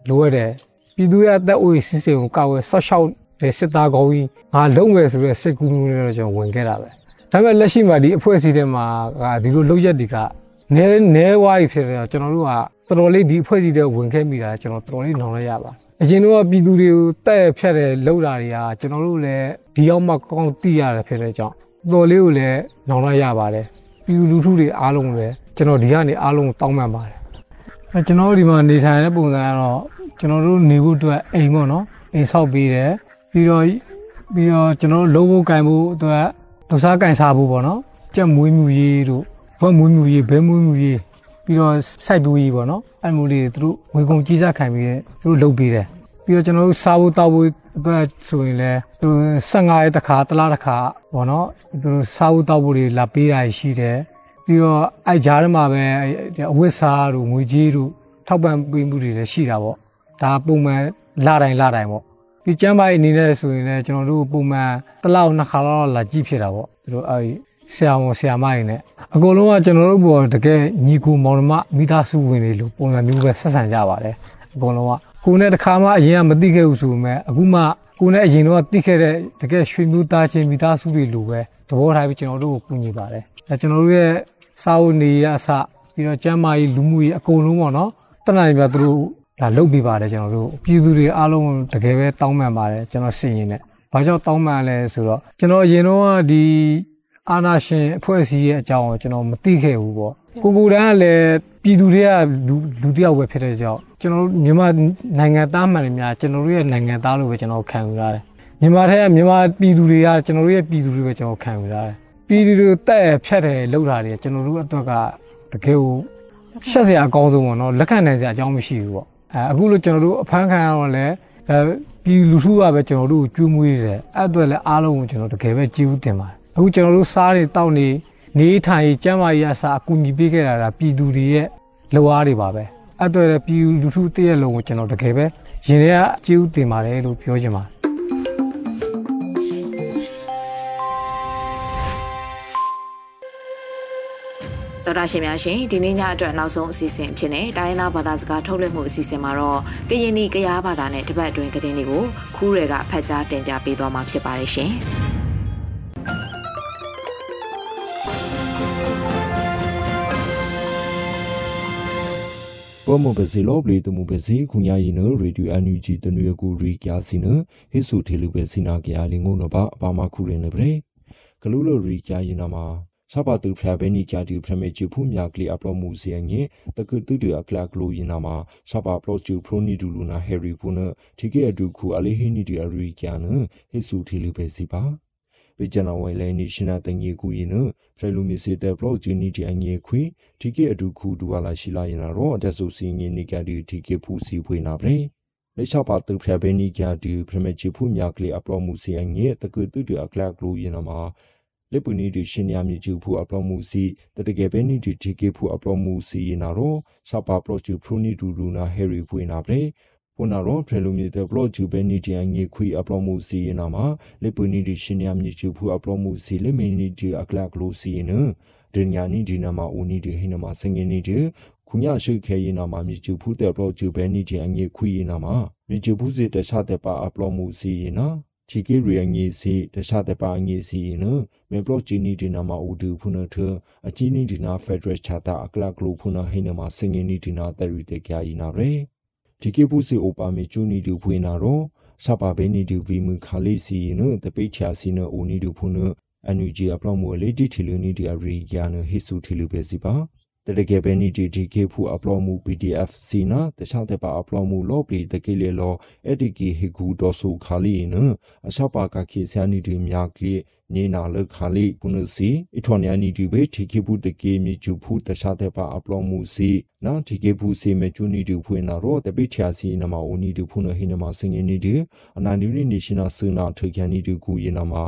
လိုရတဲ့ပြည်သူရဲ့အသက်အွေစီးစိမ်ကိုကောက်ဝဲဆော့ရှောက်တဲ့စစ်သားကောင်းကြီးငါလုံးမယ်ဆိုတဲ့စိတ်ကူးမျိုးနဲ့တော့ကျွန်တော်ဝင်ခဲ့တာပဲဒါပေမဲ့လက်ရှိမှာဒီအဖွဲ့အစည်းတွေမှာကဒီလိုလုပ်ရက်တွေကနဲနဲဝါးကြီးဖြစ်နေတော့ကျွန်တော်တို့ကတော်တော်လေးဒီအဖွဲ့အစည်းတွေဝင်ခဲ့မိတာကျွန်တော်တော်တော်လေးနောင်လိုက်ရပါအရင်တော့ပြည်သူတွေကိုတက်ဖြတ်တယ်လောက်တာတွေကကျွန်တော်တို့လည်းဒီရောက်မှကောင်းသိရတယ်ဖြစ်တဲ့ကြောင့်တော်လေးကိုလည်းနောင်လိုက်ရပါတယ်ပြည်သူလူထုတွေအားလုံးလည်းကျွန်တော်ဒီကနေအားလုံးတောင်းပန်ပါတယ် အဲကျွန်တော်ဒီမှာနေထိုင်တဲ့ပုံစံကတော့ကျွန်တော်တို့နေဖို့အတွက်အိမ်ပေါ့နော်အိမ်ဆောက်ပေးတယ်ပြီးတော့ပြီးတော့ကျွန်တော်တို့လုံးဖို့ကင်ဖို့အတွက်ဒုစားကင်စားဖို့ပေါ့နော်ကြက်မွေးမြူရေးတို့ဘွက်မွေးမြူရေးဘဲမွေးမြူရေးပြီးတော့စိုက်ပျိုးရေးပေါ့နော်အဲ့မျိုးလေးတွေသူတို့ငွေကုန်ကြီးစားခံပြီးသူတို့လုပ်ပေးတယ်ပြီးတော့ကျွန်တော်တို့စားဖို့တောက်ဖို့အတွက်ဆိုရင်လည်းသူ15ရက်တစ်ခါတစ်လားတစ်ခါပေါ့နော်သူစားဖို့တောက်ဖို့တွေလာပေးတာရှိတယ် ပြီးတော့အဲ့ကြားထဲမှာပဲအဝတ်စားတို့ငွေကြေးတို့ထောက်ပံ့ပေးမှုတွေလည်းရှိတာပေါ့ဒါပုံမှန်လာတိုင်းလာတိုင်းပေါ့ဒီကျမ်းမာရေးအနေနဲ့ဆိုရင်လည်းကျွန်တော်တို့ပုံမှန်တစ်လောက်နှစ်ခါလောက်လာကြည့်ဖြစ်တာပေါ့သူတို့အဲဒီဆရာဝန်ဆရာမတွေနဲ့အကုန်လုံးကကျွန်တော်တို့ဘောတကယ်ညီကူမောင်နှမမိသားစုဝင်တွေလို့ပုံစံမျိုးပဲဆက်ဆံကြပါတယ်အကုန်လုံးကကိုနဲ့တခါမှအရင်ကမသိခဲ့ဘူးဆိုပေမဲ့အခုမှကိုနဲ့အရင်တော့သိခဲ့တဲ့တကယ်ရွှေမျိုးသားချင်းမိသားစုတွေလိုပဲသဘောထားပြီးကျွန်တော်တို့ကိုကူညီပါတယ်အဲကျွန်တော်တို့ရဲ့ စာအုပ်နေရအစပြီးတော့ကျမ်းမာရေးလူမှုရေးအကုန်လုံးပေါ့နော်တနင်္လာနေ့ပြသူတို့ဒါလုပ်ပြပါတယ်ကျွန်တော်တို့ပြည်သူတွေအားလုံးတကယ်ပဲတောင်းပန်ပါတယ်ကျွန်တော်စီရင်နဲ့ဘာကြောင့်တောင်းပန်လဲဆိုတော့ကျွန်တော်အရင်တော့ဒီအာနာရှင်အဖွဲ့အစည်းရဲ့အကြောင်းကိုကျွန်တော်မသိခဲ့ဘူးပေါ့ကိုကိုတန်းကလည်းပြည်သူတွေကလူလူတယောက်ပဲဖြစ်တဲ့ကြောင့်ကျွန်တော်တို့မြန်မာနိုင်ငံသားမှန်တယ်များကျွန်တော်တို့ရဲ့နိုင်ငံသားလို့ပဲကျွန်တော်ခံယူရတယ်မြန်မာထက်ကမြန်မာပြည်သူတွေကကျွန်တော်တို့ရဲ့ပြည်သူတွေပဲကျွန်တော်ခံယူရတယ် ပြည်သူတွေတက်ဖြတ်တယ်လှုပ်တာတွေကျွန်တော်တို့အတွက်ကတကယ်ကိုရှက်စရာအကောင်းဆုံးပေါ့နော်လက်ခံနိုင်စရာအကြောင်းမရှိဘူးပေါ့အဲအခုလို့ကျွန်တော်တို့အဖမ်းခံရတော့လဲဒါပြည်လူထုကပဲကျွန်တော်တို့ကိုကျွေးမွေးတယ်အဲ့အတွက်လည်းအားလုံးကိုကျွန်တော်တကယ်ပဲကြည်ဦးတင်ပါတယ်အခုကျွန်တော်တို့စားတွေတောက်နေနေထိုင်ကျမ်းမာရေးအစားအကူအညီပေးခဲ့တာဒါပြည်သူတွေရဲ့လောအားတွေပါပဲအဲ့အတွက်လည်းပြည်လူထုတည့်ရဲ့လုံးကိုကျွန်တော်တကယ်ပဲရင်ထဲကကြည်ဦးတင်ပါတယ်လို့ပြောချင်ပါတယ် တော်တာရှင်များရှင်ဒီနေ့ညအတွက်နောက်ဆုံးအစီအစဉ်ဖြစ်တဲ့တိုင်းရင်းသားဘာသာစကားထုတ်လွှင့်မှုအစီအစဉ်မှာတော့ကရင်နီကရားဘာသာနဲ့တပတ်အတွင်းသတင်းတွေကိုခူးရဲကဖတ်ကြားတင်ပြပေးသွားမှာဖြစ်ပါတယ်ရှင်။ပေါ်မပစီလောပလီတမှုပစီခုညာရင်နရေဒီယိုအန်ယူဂျီတနွေကူရီကျာစီနဟိဆူထေလူပဲစီနာကျာလင်းငုံနဘာအပါမခုရင်နေပရေဂလူလိုရီကျာရင်နာမှာ စပါတူဖျာဘဲနီကျာတီဖရမေချူဖူမြာကလီအပလောမှုစီယငေတကတူတူအကလကလိုရင်နာမှာစပါပလောချူဖရိုနီဒူလူနာဟယ်ရီဖူနတီကေအဒူခုအလေးဟီနီဒီအရီကျာနဟိဆူထေလူပဲစီပါပေကျနာဝိုင်လဲနီရှင်နာတငေကူရင်နဖရလူမီစီတဲ့ဘလော့ဂျီနီဒီအငေခွေတီကေအဒူခုဒူဝါလာရှိလာရင်တော့တက်ဆူစီငေနီကဒီတီကေဖူစီဖွေနာပရေလက်ချပါတူဖရဘဲနီကျာဒီဖရမေချူဖူမြာကလီအပလောမှုစီယငေတကတူတူအကလကလိုရင်နာမှာ လက်ပူနီဒီရှင်ရမြကျူဖူအပလောမှုစီတတကယ်ပဲနီဒီတီကေဖူအပလောမှုစီနာတော့စပါပလော့ချူဖရူနီဒူဒူနာဟယ်ရီဖွေနာပရေပနာရောဖရလူမီတဲ့ဘလော့ဂျူပဲနီဒီအငေခွေအပလောမှုစီနာမှာလက်ပူနီဒီရှင်ရမြကျူဖူအပလောမှုစီလက်မီနီဒီအကလကလိုစီနဒင်ညာနီဒီနာမှာဦးနီဒီဟိနမှာစငင်းနီဒီခုညရှိခဲရင်နာမှာမြကျူဖူတဲ့ဘလော့ဂျူပဲနီဒီအငေခွေနာမှာမြကျူဖူစီတခြားတဲ့ပါအပလောမှုစီနာ ချီကေရီအငေစီတခြားတဲ့ပါအငေစီနမေဘလော့ဂျီနီဒီနာမှာဦးဒူဖုနထအချီနီဒီနာဖက်ဒရယ်ချာတာအကလကလိုဖုနဟိနမှာစငင်းနီဒီနာတရီတေကြယီနာရေဒီကေပူစီအိုပါမေချူနီဒူဖွေနာရောစပါဘေနီဒူဗီမူခါလီစီနတပိချာစီနအိုနီဒူဖုနအန်ယူဂျီအပလော့မူလေးတီထီလူနီဒီအရီယာနဟိဆူထီလူပဲစီပါ တရကေဘနီတီဒီကေဖူအပလောမှု PDF စီနာတခြားတဲ့ပါအပလောမှုလောပလီတကေလေလောအဒီကီဟီကူဒေါ်ဆူခါလီနအရှပါကခေဆယာနီဒီမြာကလီနေနာလခါလီပုနစီအထွန်ယာနီဒီဘေတီကေဖူတကေမီချူဖူတခြားတဲ့ပါအပလောမှုစီနာတီကေဖူစီမေချူနီဒီဖွေနာရောတပိချာစီနမအိုနီဒီဖူနဟိနမစင်ငင်းနီဒီအနာနီရီနေရှင်နာဆူနာထေကန်နီဒီကူယနာမှာ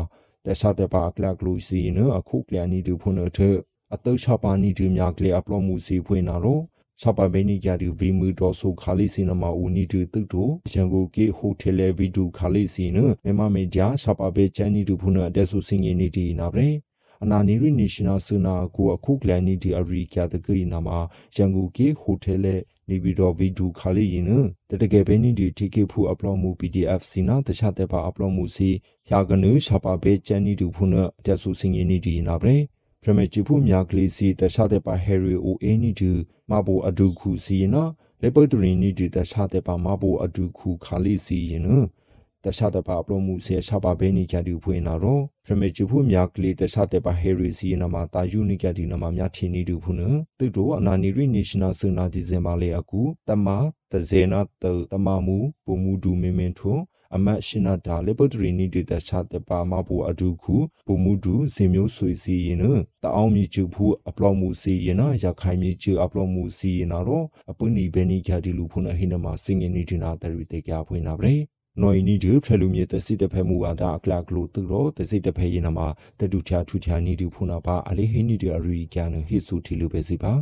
တခြားတဲ့ပါကလကလူစီနအခုကလနီဒီဖူနထေ အတုချပါနီဒီမြာကလေအပလောမှုစီဖွေနာရောစပဘဲနီကြဒီဗီမူတော်ဆိုခါလီစီနမဦးနီတူတုတိုရန်ကုန်ကေဟိုတယ်လေဗီဒူခါလီစီနမမမေဂျာစပဘဲချန်နီတူဖုနာတက်ဆူစင်ငီနီတီနာဗရေအနာနီရီနေရှင်နယ်စနာကိုအခုကလန်နီဒီအရီကျတကိနာမှာရန်ကုန်ကေဟိုတယ်လေနေပြီးတော့ဗီဒူခါလီရင်နတတကယ်ပဲနေဒီတီကေဖူအပလော့မှု PDF စီနာတခြားတဲ့ပါအပလော့မှုစီရာကနုရှာပါပဲချန်နီတူဖုနာတက်ဆူစင်ငီနီတီနာဗရေ ရမချီဖူမြာကလေးစီတခြားတဲ့ပါဟယ်ရီအိုအင်းနီတူမဘူအဒုခုစီနော်လေပတ်တရီနီတူတခြားတဲ့ပါမဘူအဒုခုခါလေးစီရင်နော်တခြားတဲ့ပါပလိုမှုဆေရှာပါဘဲနီကြတူဖွေနာတော့ရမချီဖူမြာကလေးတခြားတဲ့ပါဟယ်ရီစီနမှာတာယူနီကြတူနမှာမြထီနီတူဖုနသူတို့အနာနီရီနေရှင်နယ်စနာဒီဇင်ဘာလေအကူတမတဇေနာတတမမူပုံမူဒူမင်းမင်းထွန်း အမတ်ရှင်နာဒါလေပတ်တရီနီဒေတာချတဲ့ပါမဘူအဒုခုပုံမှုဒူဇင်မျိုးဆွေစီရင်နတအောင်မြချူဖူအပလော့မှုစီရင်နာရခိုင်မြချူအပလော့မှုစီရင်နာတော့အပွနီဘဲနီခါဒီလူဖုန်ဟိနမစင်ငင်းနီဒီနာတရီတေကြဖွင့်နာဗရေနော်နီဒီဖရလူမြေတစီတဖဲမူဝါဒအကလကလိုသူတော့တစီတဖဲရင်နမှာတတူချာထူချာနီဒီဖုနာပါအလေးဟိနီဒီအရီကန်ဟိဆူတီလူပဲစီပါ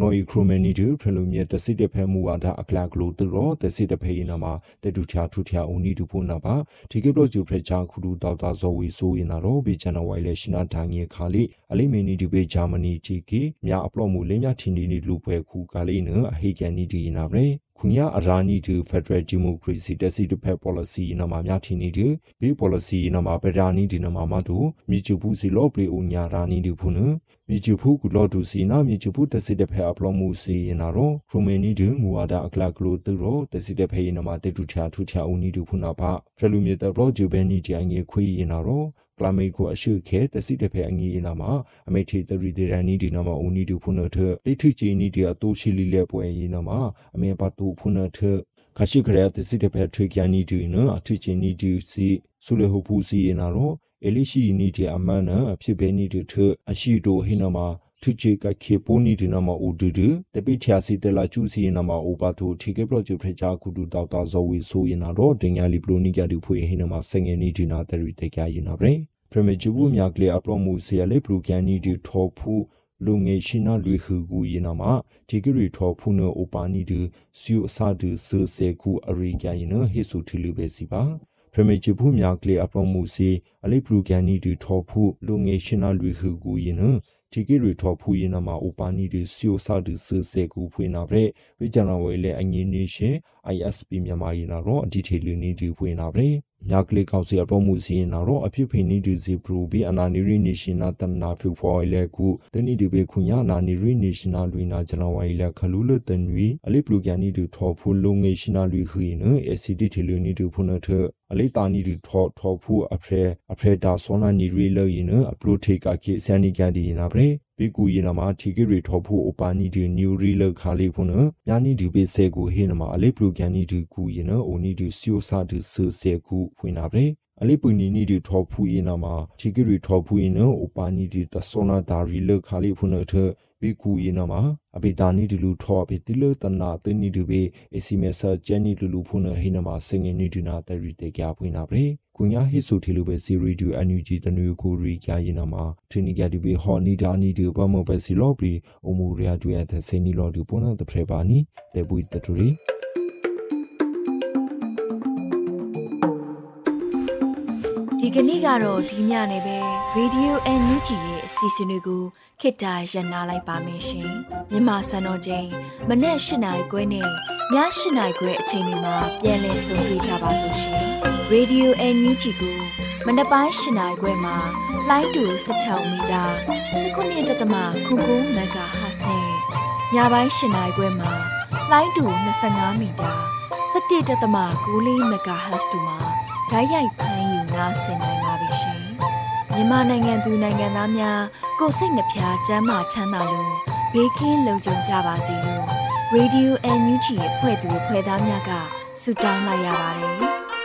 နော်ဤခရိုမနီတူဖလိုမြတ်တစစ်တဖဲမူဝါဒအကလကလိုသူရောတစစ်တဖဲရင်နာမှာတတူချာထူချာဦးနီတူဖို့နာပါဒီကေဘလော့ဂျူဖရက်ချာခုဒူတောက်တာဇော်ဝီဆိုရင်နာတော့ဘေချန်နဝိုင်လေရှင်နာဒါငေခါလီအလိမီနီဒီဘေဂျာမနီချီကီမြအပလော့မူလင်းမြထင်းဒီနီလူပွဲခုကလေးနအဟေကန်နီဒီနာဗရေ ခုညာအရာနီတူ Federal Democracy တစီတဖက် policy နမှာမြထင်းနေတူဘေး policy နမှာဗဒါနီဒီနမှာမတူမြချူဘူးစီလော့ပလီဦးညာရာနီတူဖုန်မြချူဖူကူလော့တူစီနာမြချူဖူတစီတဖက်အပလော့မှုစီရင်နာရောခရိုမနီတူမူဝါဒအကလကလိုတူရောတစီတဖက်ရင်နမှာတေတူချာထူချာဦးနီတူဖုနာပါဖရလူမြေတဘလော့ဂျူဘဲနီဂျိုင်ငေခွေးရင်နာရော ကလမေကိုအရှုခဲတစီတဖဲအငီနာမှာအမေထေတရီတေရန်နီဒီနာမှာဦးနီတူဖုနထလိထချီနီဒီအတူရှိလီလေပွဲရင်နာမှာအမေပါတူဖုနထခရှိခရတစီတဖဲထွေကျန်နီဒီနအထချီနီဒီစီဆုလေဟုပူစီနာရောအလိရှိနီဒီအမန်နာအဖြစ်ပဲနီဒီထအရှိတိုဟိနာမှာထုချေကခေပိုနီဒီနာမအိုဒူဒူတပိထျာစီတလာကျူစီနာမအိုပါတူထေကေပလော့ဂျူဖရချာကူဒူတောက်တာဇော်ဝီဆိုရင်နာတော့တင်ညာလီပလိုနီကြတူဖွေဟိနာမဆငယ်နီဒီနာတရီတေကြရင်နာပဲ ပရမဂျူဘူးမြကလေအပလောမှုစီရလေပလူကန်နီဒီထောဖူလူငယ်ရှိနာလူခူကူယနာမှာဒီဂရီထောဖူနောအိုပါနီဒီစီယအစာဒူဆစေကူအရိကန်ယနဟိဆူထီလူပဲစီပါပရမဂျူဘူးမြကလေအပလောမှုစီအလေပလူကန်နီဒီထောဖူလူငယ်ရှိနာလူခူကူယနဒီကိရီထောဖူရင်နာမှာဥပါနီဒီစီယိုစာဒူဆစေကူဖွေနာဗရေဝိကြနာဝဲလေအငင်းနေရှင် ISP မြန်မာရင်နာတော့အဒီထေလူနီဒီဖွေနာဗရေ မြကလေးကောက်စီအပေါ်မှုစီရင်နာတော့အဖြစ်ဖိနေဒီစီပရူဘီအနာနီရီနေရှင်နာတနာဖူဖော်လေကူတနီဒီဘေခုညာနာနီရီနေရှင်နာလူနာဂျနဝိုင်လေခလူလတန်ဝီအလိပလူကန်နီဒီထောဖူလုံငေရှင်နာလူခီနအစီဒီထေလူနီဒီဖုနထအလိတာနီဒီထောထောဖူအဖရဲအဖရဲဒါဆောနာနီရီလေရင်အပလိုထေကကိဆန်နီကန်ဒီနာဗရေ ဘီကူရင်နာမှာထီကိရီထောဖူအိုပါနီဒီနျူရီလခါလေးဖုနညာနီဒီဘေဆေကူဟေနမှာအလိပလူကန်နီဒီကူရင်နအိုနီဒီစီယိုစာဒီဆဆေကူဖွင့်နာဗရေအလိပူနီနီဒီထောဖူရင်နာမှာထီကိရီထောဖူရင်နအိုပါနီဒီတဆောနာဒါရီလခါလေးဖုနထဘီကူရင်နာမှာအဘိတာနီဒီလူထောအဘိတိလတနာတနီဒီဘေအစီမေဆာဂျန်နီလူလူဖုနဟိနမှာစငင်နီဒီနာတရီတေကြဖွင့်နာဗရေ ကွန်ညာဟိဆိုထီလိုပဲစီရီဒူအန်ယူဂျီတနွေကိုရီကြရင်နာမှာထနီကြဒီဘေဟော်နီဒါနီဒီဘမဘစီလော်ဘီအမူရီယာဒူရတဲ့ဆေနီလော်ဒီပေါ်နာတဖရပါနီတေဘူတတူရီဒီကနေ့ကတော့ဒီညနေပဲ Radio NUG ရဲ့အစီအစဉ်လေးကိုခေတ္တရ延လိုက်ပါမယ်ရှင်မြန်မာစံတော်ချိန်မနေ့၈နိုင်ခွဲနဲ့ည၈နိုင်ခွဲအချိန်တွေမှာပြောင်းလဲဆိုပြကြပါလို့ရှင် Radio NUG ကိုမနေ့ပိုင်း၈နိုင်ခွဲမှာလိုင်းတူ16မီတာ19.7 MHz နဲ့ညပိုင်း၈နိုင်ခွဲမှာလိုင်းတူ25မီတာ17.6 MHz တို့မှာဓာတ်ရိုက်ဖမ်းယူနားဆင်နိုင်ပါပြီရှင်မြန်မာနိုင်ငံသူနိုင်ငံသားများကိုစိတ်နှဖျားစမ်းမချမ်းသာလို့ဘေးကင်းလုံခြုံကြပါစေလို့ Radio NUG ရဲ့ဖွဲ့သူဖွဲ့သားများကဆုတောင်းလိုက်ရပါတယ်။